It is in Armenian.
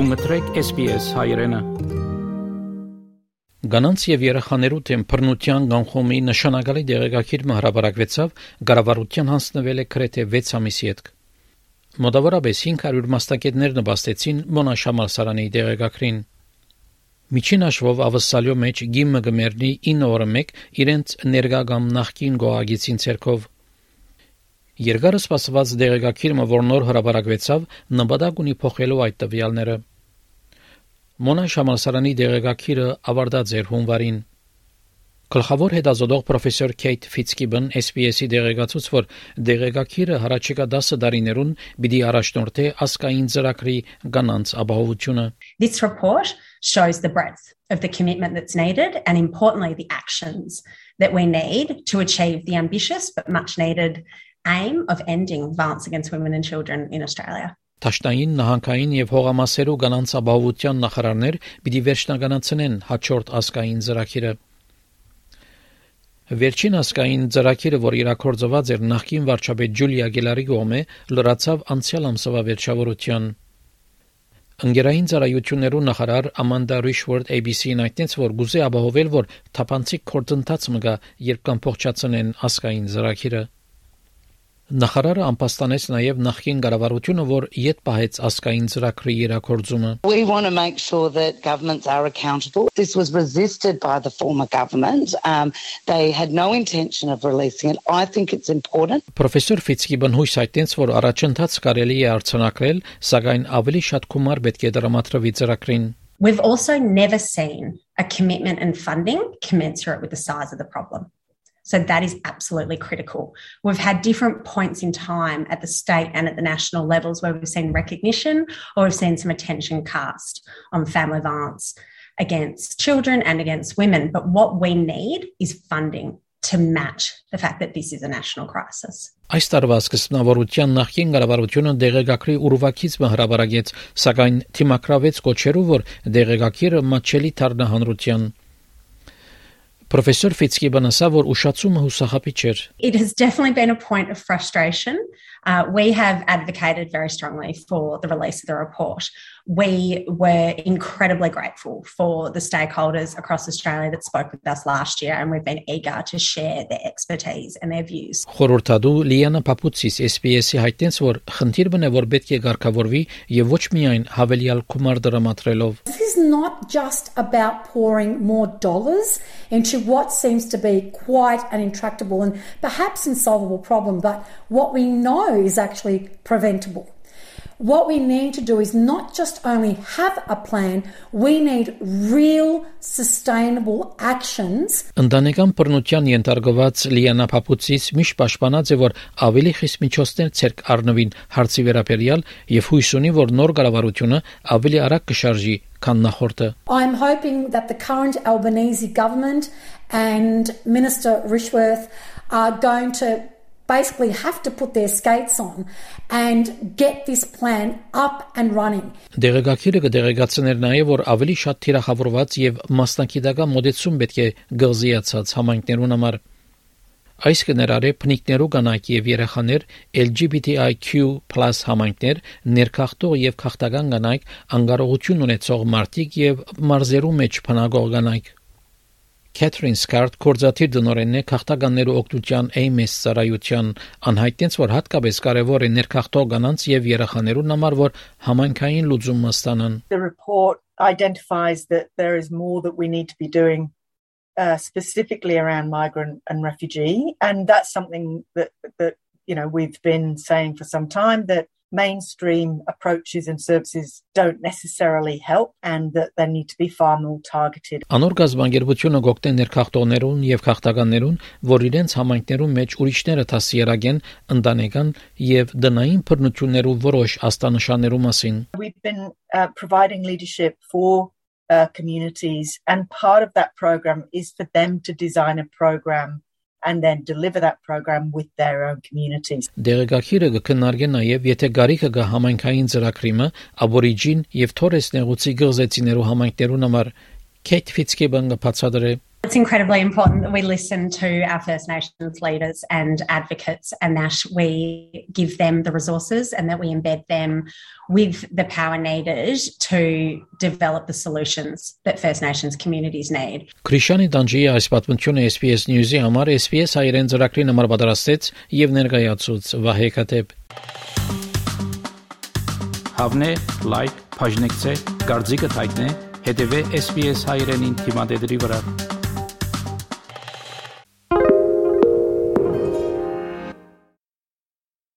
Դու մտրեք SPS հայրենը։ Գանանց եւ երեխաներու թեմ բռնության կանխոմի նշանակալի դեղեկագիր հրապարակվեցավ գարավարության հանձնվել է քրեթե 6 ամիսի հետ։ Մոտավորապես 500 մասնակիցներ նպաստեցին Մոնաշամալսարանի դեղեկագրին։ Միջին հաշվով ավսալյո մեջ գիմը գմերնի 9 օրը մեկ իրենց ներգա կամ նախկին գոհագիցին ցերկով Երկարը սպասված դեղեկագիրը, որ նոր հրապարակվեցավ, նպատակ ունի փոխելու այդ տվյալները։ Մոնա Շամալսարանի դեղեկագիրը ավարտած էր հունվարին։ Գլխավոր հետազոտող պրոֆեսոր Քեյթ Ֆիցկիբն SPS-ի դեղեկացուց, որ դեղեկագիրը հարաճիկա 10 տարիներուն պիտի առաջնորդի ասկային ծրագրի կանանց ապահովությունը։ This report shows the breadth of the commitment that's needed and importantly the actions that we need to achieve the ambitious but much needed aim of ending violence against women and children in Australia. Տաշտային նահանգային եւ հողամասերու կանանց ապահովության նախարարներ պիտի վերջնականացնեն հաջորդ ասկային ծրագիրը։ Վերջին ասկային ծրագիրը, որ իրակորձված էր նախկին վարչապետ Ջուլիա Գելարի կողմէ, լրացավ անցյալ ամսվա վերջավորության։ Ընկերային ծառայություններու նախարար Ամանդա Ռիշվորդ ABC-ին այդտենց որ գուզե ապահովել, որ թափանցիկ կորտնտած մգա, երբ կան փոխչացնեն ասկային ծրագիրը։ Նախարարը անպաստանեց նաև նախկին կառավարությունը, որ յետ պահեց ասկային ծրագրի իրակորձումը։ We want to make sure that governments are accountable. This was resisted by the former government. Um, they had no intention of releasing it. I think it's important. Պրոֆեսոր Ֆիցկիբն հույս այդտենց որ առաջընթաց կարելի է արձանագրել, սակայն ավելի շատ գումար պետք է դրամատրվի ծրագրին։ We've also never seen a commitment and funding commensurate with the size of the problem. So that is absolutely critical. We've had different points in time at the state and at the national levels where we've seen recognition or we've seen some attention cast on family violence against children and against women. But what we need is funding to match the fact that this is a national crisis. Այս տարվա սկզբնավորության նախին կառավարությունը դեղեկագրի ուրվակիցը հրաբարագեց, սակայն թիմակրավեց կոչերով, որ դեղեկագիրը մատչելի դառնա հանրության Professor Fitzgibbon ասա, որ ուշացումը հուսահապի չէր։ It has definitely been a point of frustration. Uh, we have advocated very strongly for the release of the report. We were incredibly grateful for the stakeholders across Australia that spoke with us last year, and we've been eager to share their expertise and their views. Խորհրդադու Լիանա Պապուցիս SPS-ի հայտնեց, որ խնդիրն է, որ պետք է ղեկավարվի եւ ոչ միայն հավելյալ գումար դրամատրելով։ This is not just about pouring more dollars into what seems to be quite an intractable and perhaps insolvable problem, but what we know know is actually preventable. What we need to do is not just only have a plan, we need real sustainable actions. Ընտանեկան բռնության ենթարկված Լիանա Փապուցից միշտ պաշտպանած է, որ ավելի խիստ միջոցներ ցերկ առնվին հարցի վերաբերյալ եւ հույս ունի, որ նոր կառավարությունը ավելի արագ կշարժի քան նախորդը։ I'm hoping that the current Albanese government and Minister Rishworth are going to basically have to put their skates on and get this plan up and running. Դեղեկագիրը կդեղեկացներ նաև որ ավելի շատ թիրախավորված եւ մասնակիտական մոդեցում պետք է գղզիացած համայնքներուն համար Այս կներառե փնիկներու կանայք եւ երեխաներ LGBTIQ+ համայնքներ, ներքախտող եւ քաղաքական կանայք, անկարողություն ունեցող մարդիկ եւ մարզերու մեջ փնագող կանայք։ Քեթրին Սկարտ կորզաթիր դնորենն է քաղաքականներու օգնության AMS ծառայության անհայտեց որ հատկապես կարևոր է ներքախտող կանանց եւ երեխաներուն համար որ համանքային լուծում ստանան The report identifies that there is more that we need to be doing uh, specifically around migrant and refugee and that's something that that you know we've been saying for some time that mainstream approaches and services don't necessarily help and that they need to be far more targeted. Անոր գազբանգերությունը գոկտե ներքախտողներուն եւ քաղաքականներուն, որ իրենց համայնքներում մեջ ուրիշները տասիերագեն ընտանեկան եւ դնային բռնություններու որոշ աստանշաններու մասին. We've been uh, providing leadership for uh, communities and part of that program is for them to design a program and then deliver that program with their own communities. Դեղեկագիրը կքննարկի նաև եթե գարիքը գա համայնքային ծրագրիմը, աբորիջին եւ թորես նեղուցի գղզեցիներու համայնքներուն համար Քեյթ Ֆիցկեբանը բացադրե It's incredibly important that we listen to our First Nations leaders and advocates and that we give them the resources and that we embed them with the power needed to develop the solutions that First Nations communities need. Քրիշանի Դանջիի այս պատմությունը SPS News-ի համար SPS հայերեն ծրագրի համար պատրաստեց եւ ներկայացուց Վահե Կատեփ։ Հավնե, լայք, բաժնեկցե, դարձիկը թայտնե, հետեւե SPS հայերենին թիմադեդի վրա։